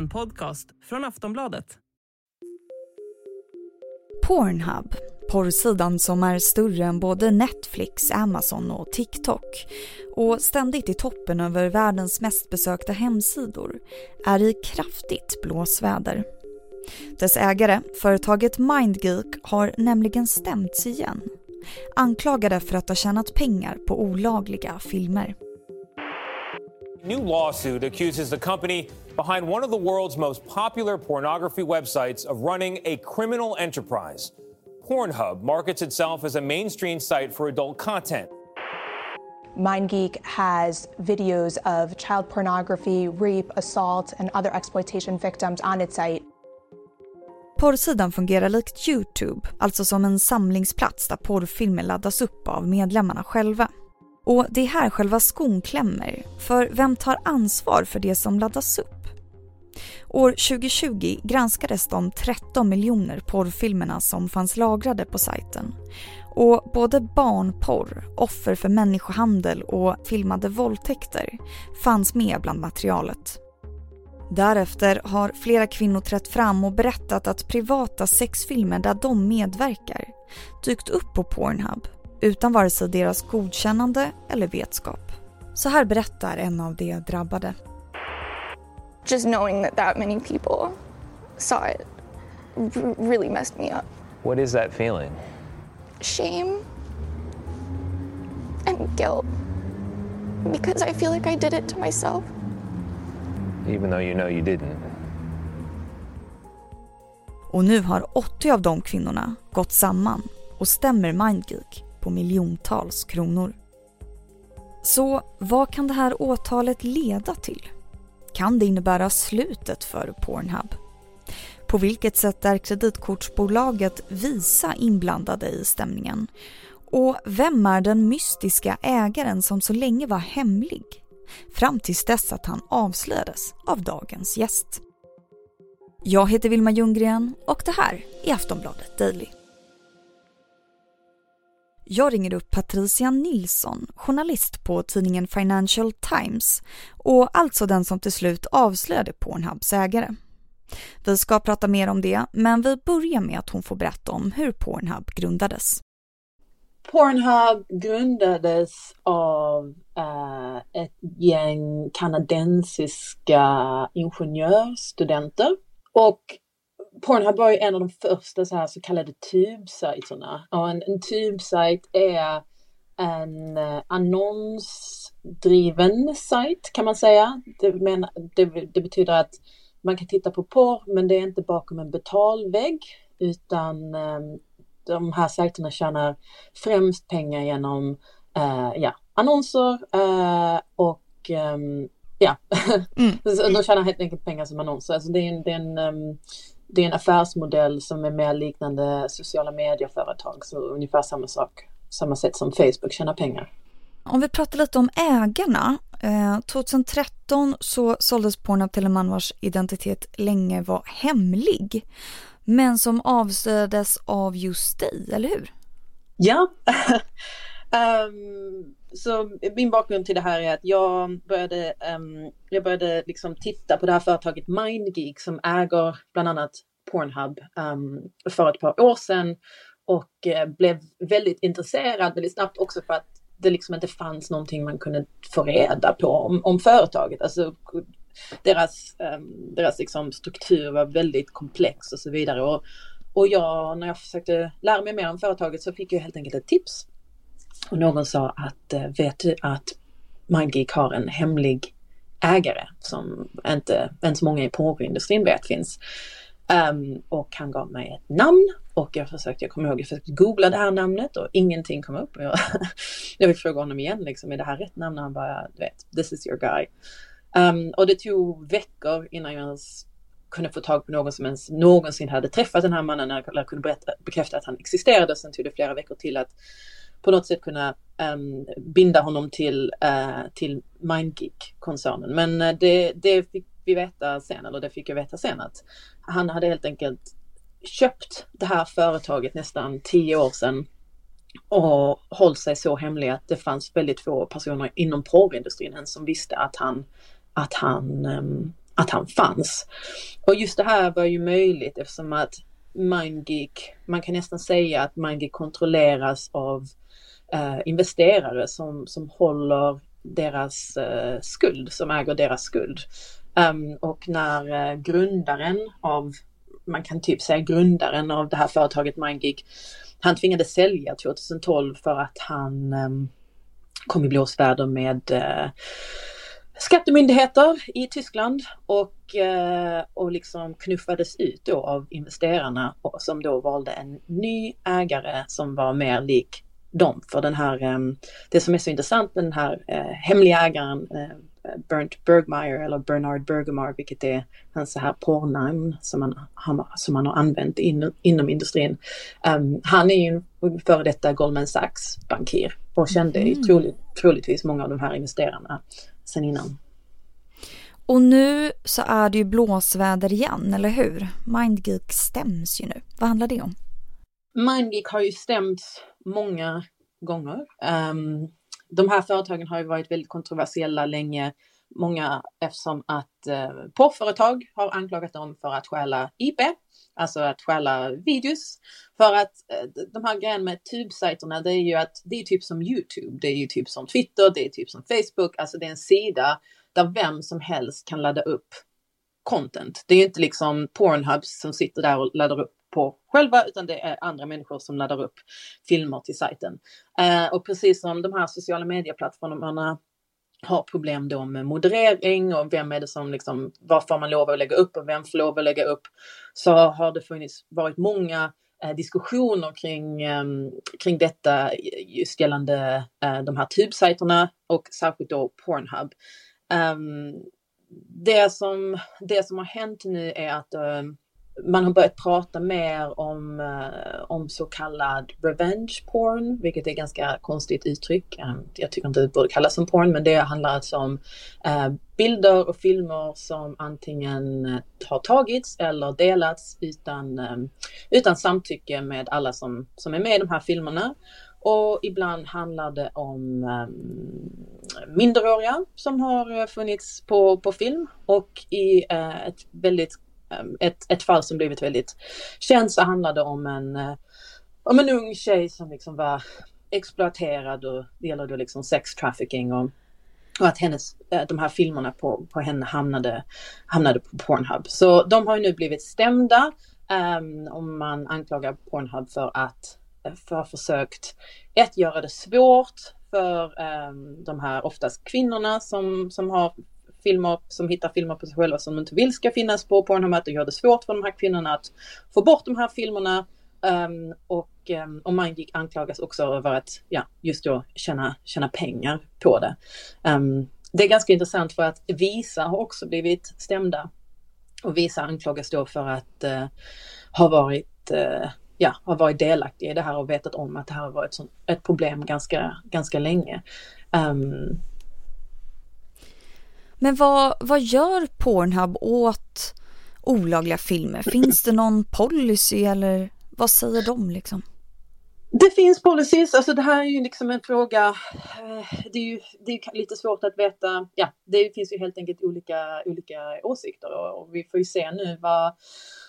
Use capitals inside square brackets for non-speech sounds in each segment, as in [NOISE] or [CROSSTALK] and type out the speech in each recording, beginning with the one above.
En podcast från Aftonbladet. Pornhub, porrsidan som är större än både Netflix, Amazon och TikTok och ständigt i toppen över världens mest besökta hemsidor, är i kraftigt blåsväder. Dess ägare, företaget Mindgeek, har nämligen stämts igen. Anklagade för att ha tjänat pengar på olagliga filmer. New lawsuit accuses the company behind one of the world's most popular pornography websites of running a criminal enterprise. Pornhub markets itself as a mainstream site for adult content. MindGeek has videos of child pornography, rape, assault, and other exploitation victims on its site. Porrsidan fungerar likt Youtube, alltså som en samlingsplats där porrfilmer laddas upp av medlemmarna själva. Och det är här själva skon klämmer, för vem tar ansvar för det som laddas upp? År 2020 granskades de 13 miljoner porrfilmerna som fanns lagrade på sajten. Och både barnporr, offer för människohandel och filmade våldtäkter fanns med bland materialet. Därefter har flera kvinnor trätt fram och berättat att privata sexfilmer där de medverkar dykt upp på Pornhub utan vare sig deras godkännande eller vetskap. Så här berättar en av de drabbade. Just knowing that that many people saw it really messed me up. What is that feeling? Shame and guilt because I feel like I did it to myself. Even though you know you didn't. Och nu har 80 av de kvinnorna gått samman och stämmer Mindgeek på miljontals kronor. Så vad kan det här åtalet leda till? Kan det innebära slutet för Pornhub? På vilket sätt är kreditkortsbolaget Visa inblandade i stämningen? Och vem är den mystiska ägaren som så länge var hemlig? Fram tills dess att han avslöjades av dagens gäst. Jag heter Vilma Ljunggren och det här är Aftonbladet Daily. Jag ringer upp Patricia Nilsson, journalist på tidningen Financial Times och alltså den som till slut avslöjade Pornhubs ägare. Vi ska prata mer om det, men vi börjar med att hon får berätta om hur Pornhub grundades. Pornhub grundades av eh, ett gäng kanadensiska ingenjörsstudenter och Pornhub var ju en av de första så, här så kallade tubsajterna. Och en, en tubsajt är en uh, annonsdriven sajt kan man säga. Det, men, det, det, betyder att man kan titta på porr men det är inte bakom en betalvägg utan um, de här sajterna tjänar främst pengar genom uh, ja, annonser uh, och um, ja, mm. [LAUGHS] de tjänar helt enkelt pengar som annonser. Alltså det är en, det är en um, det är en affärsmodell som är mer liknande sociala medieföretag, så ungefär samma sak, samma sätt som Facebook tjänar pengar. Om vi pratar lite om ägarna. Eh, 2013 så såldes Pornhub till en man vars identitet länge var hemlig, men som avslöjades av just dig, eller hur? Ja. um, [LAUGHS] så min bakgrund till det här är att jag började, um, jag började liksom titta på det här företaget MindGeek som äger bland annat Pornhub um, för ett par år sedan och uh, blev väldigt intresserad väldigt snabbt också för att det liksom inte fanns någonting man kunde få reda på om, om företaget. Alltså, deras um, deras liksom struktur var väldigt komplex och så vidare. Och, och jag, när jag försökte lära mig mer om företaget så fick jag helt enkelt ett tips och någon sa att eh, vet du att MindGeek har en hemlig ägare som inte ens många i porrindustrin vet finns. Um, och han gav mig ett namn och jag försökte, jag kommer ihåg, jag försökte googla det här namnet och ingenting kom upp. Jag, [LAUGHS] jag vill fråga honom igen, liksom, är det här rätt namn? Han bara, du vet, this is your guy. Um, och det tog veckor innan jag ens kunde få tag på någon som ens någonsin hade träffat den här mannen eller kunde berätta, bekräfta att han existerade. Sen tog det flera veckor till att på något sätt kunna um, binda honom till, uh, till MindGeek-koncernen. Men uh, det, det fick vi veta sen, eller det fick jag veta sen att han hade helt enkelt köpt det här företaget nästan tio år sedan och hållit sig så hemlig att det fanns väldigt få personer inom porrindustrin ens som visste att han, att han um, att han fanns. Och just det här var ju möjligt eftersom att MindGeek, man kan nästan säga att MindGeek kontrolleras av eh, investerare som, som håller deras eh, skuld, som äger deras skuld. Um, och när eh, grundaren av, man kan typ säga grundaren av det här företaget MindGeek, han tvingades sälja 2012 för att han um, kom i blåsväder med eh, skattemyndigheter i Tyskland och, uh, och liksom knuffades ut då av investerarna som då valde en ny ägare som var mer lik dem. För den här, um, det som är så intressant med den här uh, hemliga ägaren Bernd Bergmeyer eller Bernard Bergemar, vilket är hans så här porrnamn som man, som man har använt in, inom industrin. Um, han är ju en före detta Goldman Sachs bankir och kände mm. troligt, troligtvis många av de här investerarna sen innan. Och nu så är det ju blåsväder igen, eller hur? Mindgeek stäms ju nu. Vad handlar det om? Mindgeek har ju stämts många gånger. Um, de här företagen har ju varit väldigt kontroversiella länge. Många eftersom att eh, porrföretag har anklagat dem för att stjäla IP, alltså att stjäla videos. För att eh, de här grejerna med tubsajterna, det är ju att det är typ som YouTube, det är ju typ som Twitter, det är typ som Facebook, alltså det är en sida där vem som helst kan ladda upp content. Det är ju inte liksom Pornhubs som sitter där och laddar upp på själva utan det är andra människor som laddar upp filmer till sajten. Eh, och precis som de här sociala medieplattformarna har problem då med moderering och vem är det som liksom, vad får man lov att lägga upp och vem får lov att lägga upp, så har det funnits, varit många eh, diskussioner kring, eh, kring detta just gällande eh, de här tubsajterna och särskilt då Pornhub. Um, det, som, det som har hänt nu är att um, man har börjat prata mer om, eh, om så kallad revenge porn, vilket är ett ganska konstigt uttryck. Eh, jag tycker inte det borde kallas som porn, men det handlar alltså om eh, bilder och filmer som antingen har tagits eller delats utan, utan samtycke med alla som, som är med i de här filmerna. Och ibland handlar det om um, minderåriga som har funnits på, på film och i ett väldigt Eh, ett, ett fall som blivit väldigt känt så handlade om en, eh, om en ung tjej som liksom var exploaterad och det gäller då liksom sex trafficking och, och att hennes, eh, de här filmerna på, på henne hamnade, hamnade på Pornhub. Så de har ju nu blivit stämda ehm, um, om man anklagar Pornhub för att för att ha försökt ett, göra det svårt för um, de här oftast kvinnorna som, som har filmer som hittar filmer på sig själva som de inte vill ska finnas på Pornhub, att det gör det svårt för de här kvinnorna att få bort de här filmerna. Um, och, um, och Mindgeek anklagas också över att ja, just då tjäna, tjäna pengar på det. Um, det är ganska intressant för att Visa har också blivit stämda. Och Visa anklagas då för att uh, ha varit uh, ja, har varit delaktiga i det här och vetat om att det här har varit ett problem ganska, ganska länge. Um, men vad, vad gör Pornhub åt olagliga filmer? Finns det någon policy eller vad säger de liksom? Det finns policies, alltså det här är ju liksom en fråga, eh, det är ju det är lite svårt att veta, ja det finns ju helt enkelt olika, olika åsikter och, och vi får ju se nu vad,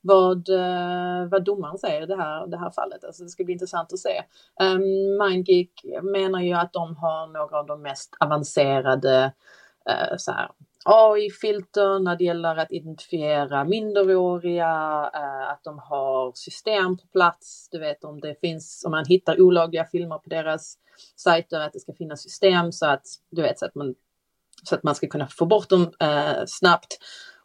vad, eh, vad domaren säger i det här, det här fallet. Alltså det ska bli intressant att se. Um, Mindgeek menar ju att de har några av de mest avancerade eh, så här, AI-filter när det gäller att identifiera minderåriga, eh, att de har system på plats, du vet om det finns, om man hittar olagliga filmer på deras sajter, att det ska finnas system så att, du vet, så att man, så att man ska kunna få bort dem eh, snabbt.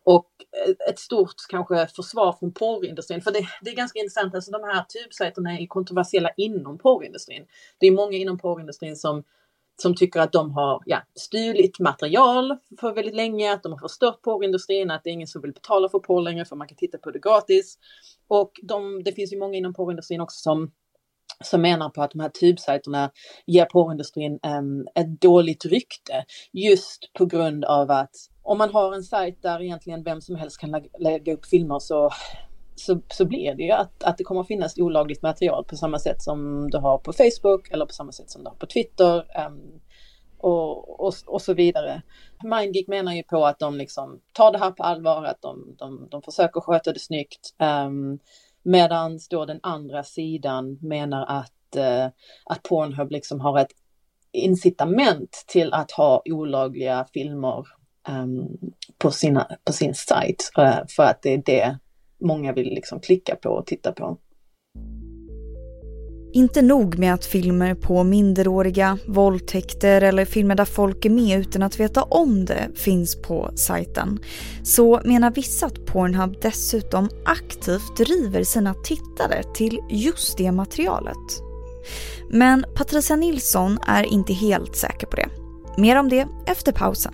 Och eh, ett stort kanske försvar från porrindustrin, för det, det är ganska intressant, alltså de här tubsajterna är kontroversiella inom porrindustrin. Det är många inom porrindustrin som som tycker att de har ja, stulit material för väldigt länge, att de har förstört porrindustrin, att det är ingen som vill betala för porr längre för man kan titta på det gratis. Och de, det finns ju många inom porrindustrin också som som menar på att de här tubsajterna ger porrindustrin um, ett dåligt rykte just på grund av att om man har en sajt där egentligen vem som helst kan lä lägga upp filmer så så, så blir det ju att, att det kommer att finnas olagligt material på samma sätt som du har på Facebook eller på samma sätt som du har på Twitter. Um, och, och, och så vidare. Mindgeek menar ju på att de liksom tar det här på allvar, att de, de, de försöker sköta det snyggt. Um, Medan då den andra sidan menar att, uh, att Pornhub liksom har ett incitament till att ha olagliga filmer um, på, sina, på sin sajt. Uh, eh, för att det är det många vill liksom klicka på och titta på. Inte nog med att filmer på minderåriga, våldtäkter eller filmer där folk är med utan att veta om det finns på sajten. Så menar vissa att Pornhub dessutom aktivt driver sina tittare till just det materialet. Men Patricia Nilsson är inte helt säker på det. Mer om det efter pausen.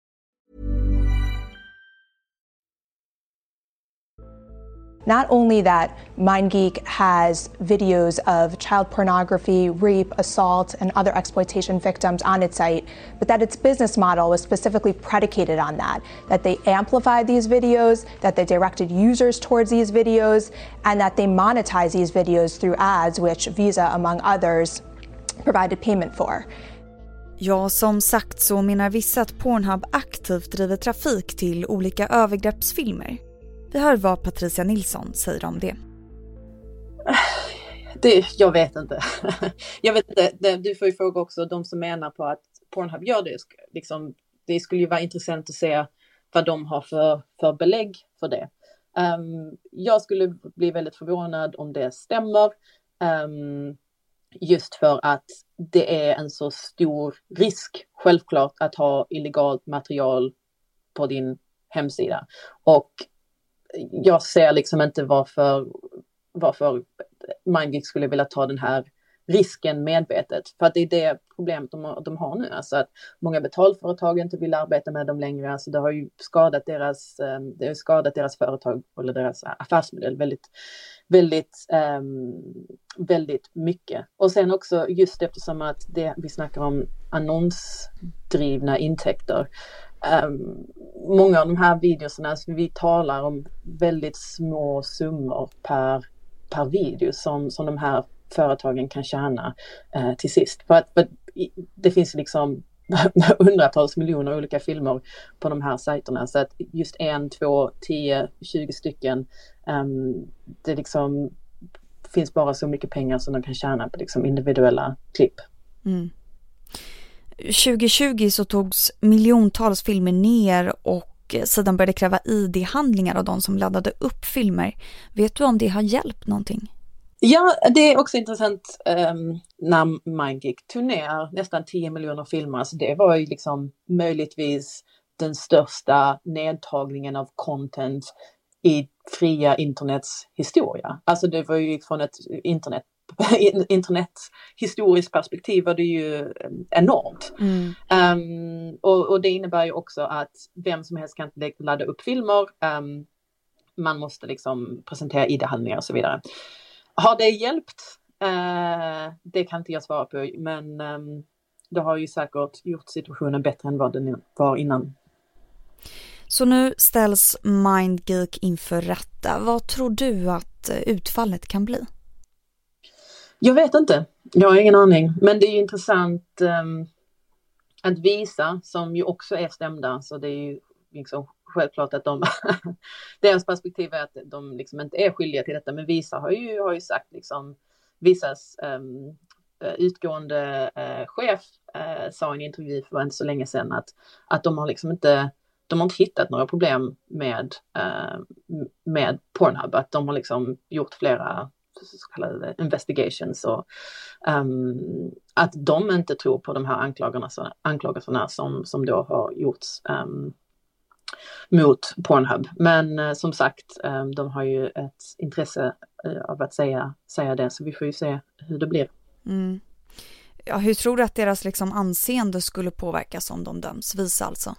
Not only that, MindGeek has videos of child pornography, rape, assault, and other exploitation victims on its site, but that its business model was specifically predicated on that. That they amplified these videos, that they directed users towards these videos, and that they monetize these videos through ads, which Visa, among others, provided payment for. Ja, som sagt så menar vissa att Pornhub aktivt driver trafik till olika övergreppsfilmer. Vi hör vad Patricia Nilsson säger om det. det jag vet inte. [LAUGHS] jag vet inte. Du får ju fråga också de som menar på att Pornhub gör det. Liksom, det skulle ju vara intressant att se vad de har för, för belägg för det. Um, jag skulle bli väldigt förvånad om det stämmer. Um, just för att det är en så stor risk, självklart, att ha illegalt material på din hemsida. Och jag ser liksom inte varför, varför MindGeek skulle vilja ta den här risken medvetet. För att det är det problemet de, de har nu. Alltså att många betalföretag inte vill arbeta med dem längre. Alltså det har ju skadat deras, ehm, det har skadat deras företag eller deras affärsmodell väldigt, väldigt, um, väldigt mycket. Och sen också just eftersom att det, vi snackar om annonsdrivna intäkter. Um, många av de här videorna, så vi talar om väldigt små summor per, per video som, som de här företagen kan tjäna uh, till sist. För att, för det finns liksom [LAUGHS] hundratals miljoner olika filmer på de här sajterna så att just en, två, tio, tjugo stycken um, det liksom finns bara så mycket pengar som de kan tjäna på liksom individuella klipp. Mm. 2020 så togs miljontals filmer ner och sidan började kräva ID-handlingar av de som laddade upp filmer. Vet du om det har hjälpt någonting? Ja, det är också intressant um, när MindGeek tog ner nästan 10 miljoner filmer. så det var ju liksom möjligtvis den största nedtagningen av content i fria internets historia. Alltså det var ju från ett internet [LAUGHS] internethistoriskt perspektiv var det ju eh, enormt. Mm. Um, och, och, det innebär ju också att vem som helst kan ladda upp filmer. Um, man måste liksom presentera ID-handlingar och så vidare. Har det hjälpt? Uh, det kan inte jag svara på, men um, det har ju säkert gjort situationen bättre än vad den var innan. Så nu ställs MindGeek inför rätta. Vad tror du att utfallet kan bli? Jag vet inte. Jag har ingen aning. Men det är ju intressant um, att visa, som ju också är stämda, så det är ju liksom självklart att de, [LAUGHS] deras perspektiv är att de liksom inte är skyldiga till detta, men Visa har ju, har ju sagt liksom, Visas um, utgående uh, chef uh, sa i en intervju för inte så länge sedan att, att de har liksom inte de har inte hittat några problem med, uh, med Pornhub, att de har liksom gjort flera så kallade investigations och um, att de inte tror på de här anklagelserna, anklagelserna som, som då har gjorts um, mot Pornhub. Men eh, som sagt, eh, de har ju ett intresse eh, av att säga, säga det, så vi får ju se hur det blir. Mm. Ja, hur tror du att deras liksom anseende skulle påverkas om de döms? Visa alltså?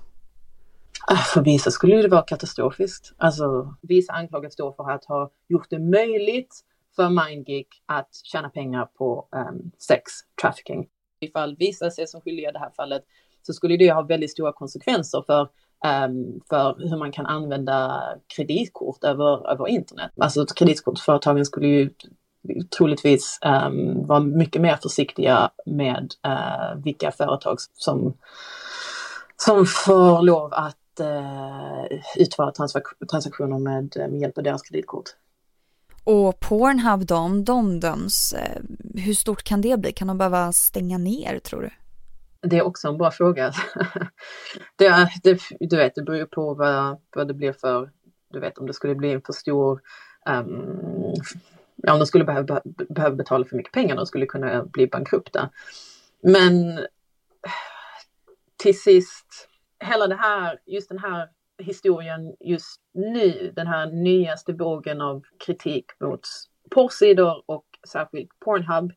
För vissa skulle det vara katastrofiskt. Alltså, vissa anklagas då för att ha gjort det möjligt för MindGeek att tjäna pengar på um, sex trafficking. Ifall vissa ser som skyldiga i det här fallet så skulle det ha väldigt stora konsekvenser för um, för hur man kan använda kreditkort över, över internet. Alltså kreditkortsföretagen skulle ju troligtvis um, vara mycket mer försiktiga med uh, vilka företag som, som får lov att uh, utföra transaktioner med, eh, med hjälp av deras kreditkort. Och Pornhub då, om de döms, eh, hur stort kan det bli? Kan de behöva stänga ner tror du? Det är också en bra fråga. [LAUGHS] det, det, du vet, det beror på vad, vad det blir för, du vet om det skulle bli en för stor, um, ja, om de skulle behöva, behöva betala för mycket pengar, de skulle kunna bli bankrupta. Men till sist, hela det här, just den här historien just nu, den här nyaste vågen av kritik mot porrsidor och särskilt Pornhub,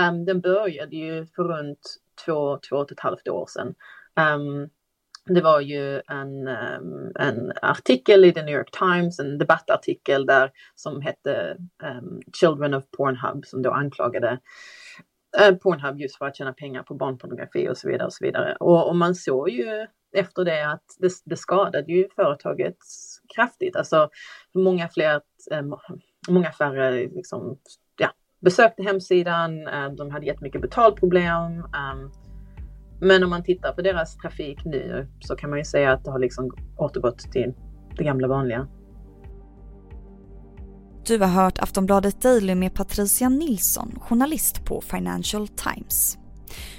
um, den började ju för runt två, två och ett halvt år sedan. Um, det var ju en, um, en artikel i The New York Times, en debattartikel där som hette um, Children of Pornhub som då anklagade uh, Pornhub just för att tjäna pengar på barnpornografi och så vidare. Och så vidare. Och, och man såg ju efter det att det, det skadade ju företaget kraftigt. Alltså många fler, eh, många färre liksom, besökte hemsidan, eh, de hade jättemycket betalproblem. Ehm, men om man tittar på deras trafik nu så kan man ju säga att det har liksom återgått till det gamla vanliga. Du har hört Aftonbladet Daily med Patricia Nilsson, journalist på Financial Times.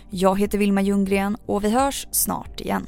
Jag heter Vilma Ljunggren och vi hörs snart igen.